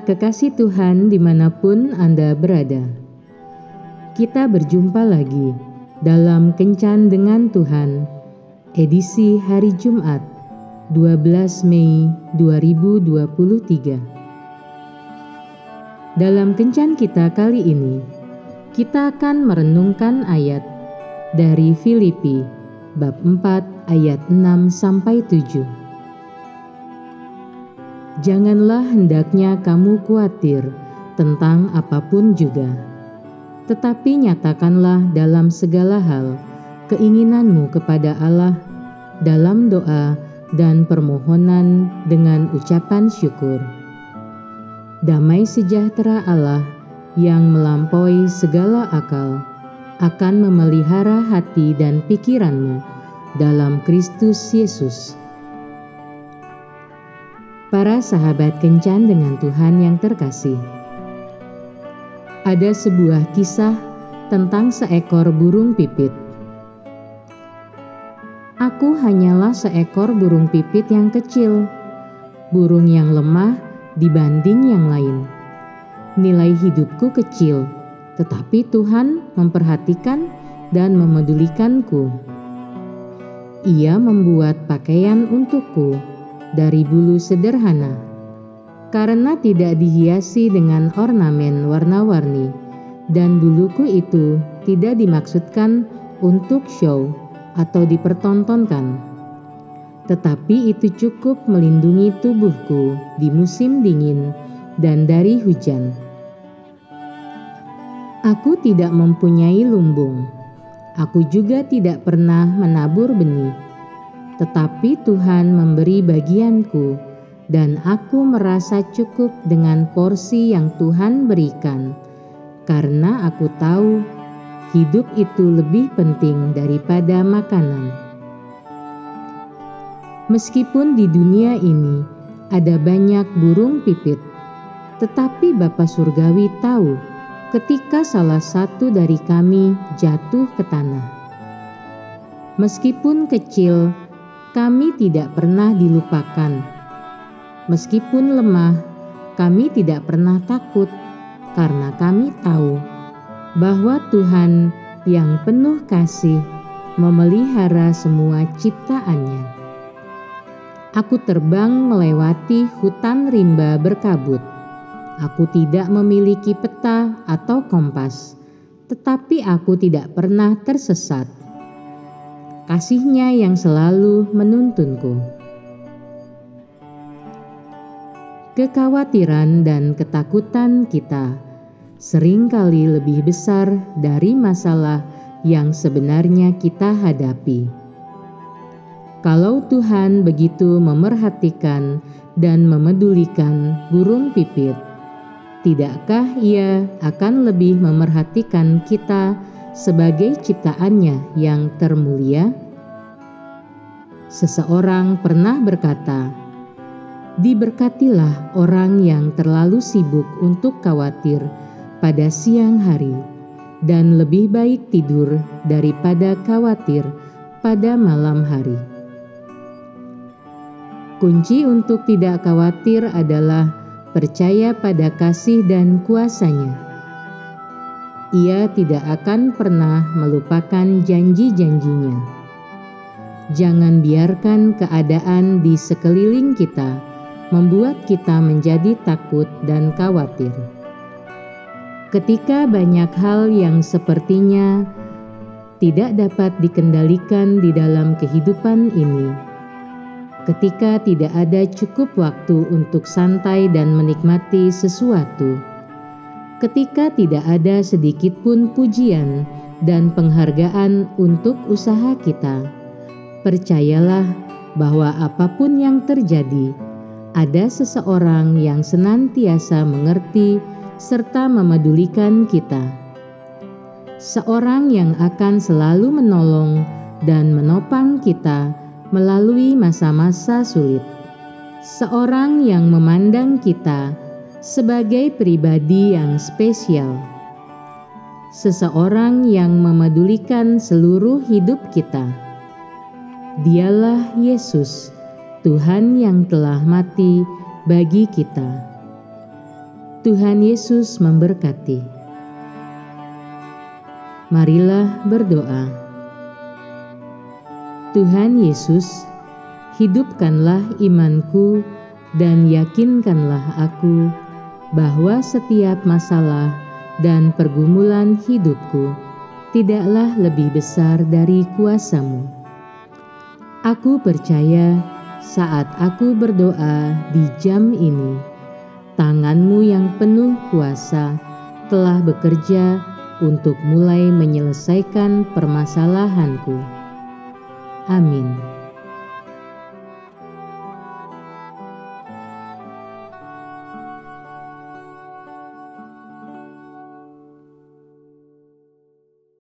Kekasih Tuhan di mana pun Anda berada, kita berjumpa lagi dalam Kencan dengan Tuhan, edisi hari Jumat 12 Mei 2023. Dalam Kencan kita kali ini, kita akan merenungkan ayat dari Filipi bab 4 ayat 6 sampai 7. Janganlah hendaknya kamu khawatir tentang apa pun juga, tetapi nyatakanlah dalam segala hal keinginanmu kepada Allah dalam doa dan permohonan dengan ucapan syukur. Damai sejahtera Allah yang melampaui segala akal akan memelihara hati dan pikiranmu dalam Kristus Yesus para sahabat kencan dengan Tuhan yang terkasih. Ada sebuah kisah tentang seekor burung pipit. Aku hanyalah seekor burung pipit yang kecil, burung yang lemah dibanding yang lain. Nilai hidupku kecil, tetapi Tuhan memperhatikan dan memedulikanku. Ia membuat pakaian untukku dari bulu sederhana, karena tidak dihiasi dengan ornamen warna-warni, dan buluku itu tidak dimaksudkan untuk show atau dipertontonkan, tetapi itu cukup melindungi tubuhku di musim dingin dan dari hujan. Aku tidak mempunyai lumbung. Aku juga tidak pernah menabur benih tetapi Tuhan memberi bagianku, dan aku merasa cukup dengan porsi yang Tuhan berikan, karena aku tahu hidup itu lebih penting daripada makanan. Meskipun di dunia ini ada banyak burung pipit, tetapi Bapa Surgawi tahu ketika salah satu dari kami jatuh ke tanah. Meskipun kecil, kami tidak pernah dilupakan. Meskipun lemah, kami tidak pernah takut karena kami tahu bahwa Tuhan yang penuh kasih memelihara semua ciptaannya. Aku terbang melewati hutan rimba berkabut. Aku tidak memiliki peta atau kompas, tetapi aku tidak pernah tersesat kasihnya yang selalu menuntunku. Kekhawatiran dan ketakutan kita sering kali lebih besar dari masalah yang sebenarnya kita hadapi. Kalau Tuhan begitu memerhatikan dan memedulikan burung pipit, tidakkah Ia akan lebih memerhatikan kita? Sebagai ciptaannya yang termulia? Seseorang pernah berkata, "Diberkatilah orang yang terlalu sibuk untuk khawatir pada siang hari, dan lebih baik tidur daripada khawatir pada malam hari." Kunci untuk tidak khawatir adalah percaya pada kasih dan kuasanya ia tidak akan pernah melupakan janji-janjinya. Jangan biarkan keadaan di sekeliling kita membuat kita menjadi takut dan khawatir. Ketika banyak hal yang sepertinya tidak dapat dikendalikan di dalam kehidupan ini, ketika tidak ada cukup waktu untuk santai dan menikmati sesuatu ketika tidak ada sedikit pun pujian dan penghargaan untuk usaha kita. Percayalah bahwa apa pun yang terjadi, ada seseorang yang senantiasa mengerti serta memedulikan kita. Seorang yang akan selalu menolong dan menopang kita melalui masa-masa sulit. Seorang yang memandang kita sebagai pribadi yang spesial, seseorang yang memedulikan seluruh hidup kita. Dialah Yesus, Tuhan yang telah mati bagi kita. Tuhan Yesus memberkati. Marilah berdoa. Tuhan Yesus, hidupkanlah imanku dan yakinkanlah aku bahwa setiap masalah dan pergumulan hidupku tidaklah lebih besar dari kuasamu. Aku percaya saat aku berdoa di jam ini, tanganmu yang penuh kuasa telah bekerja untuk mulai menyelesaikan permasalahanku. Amin.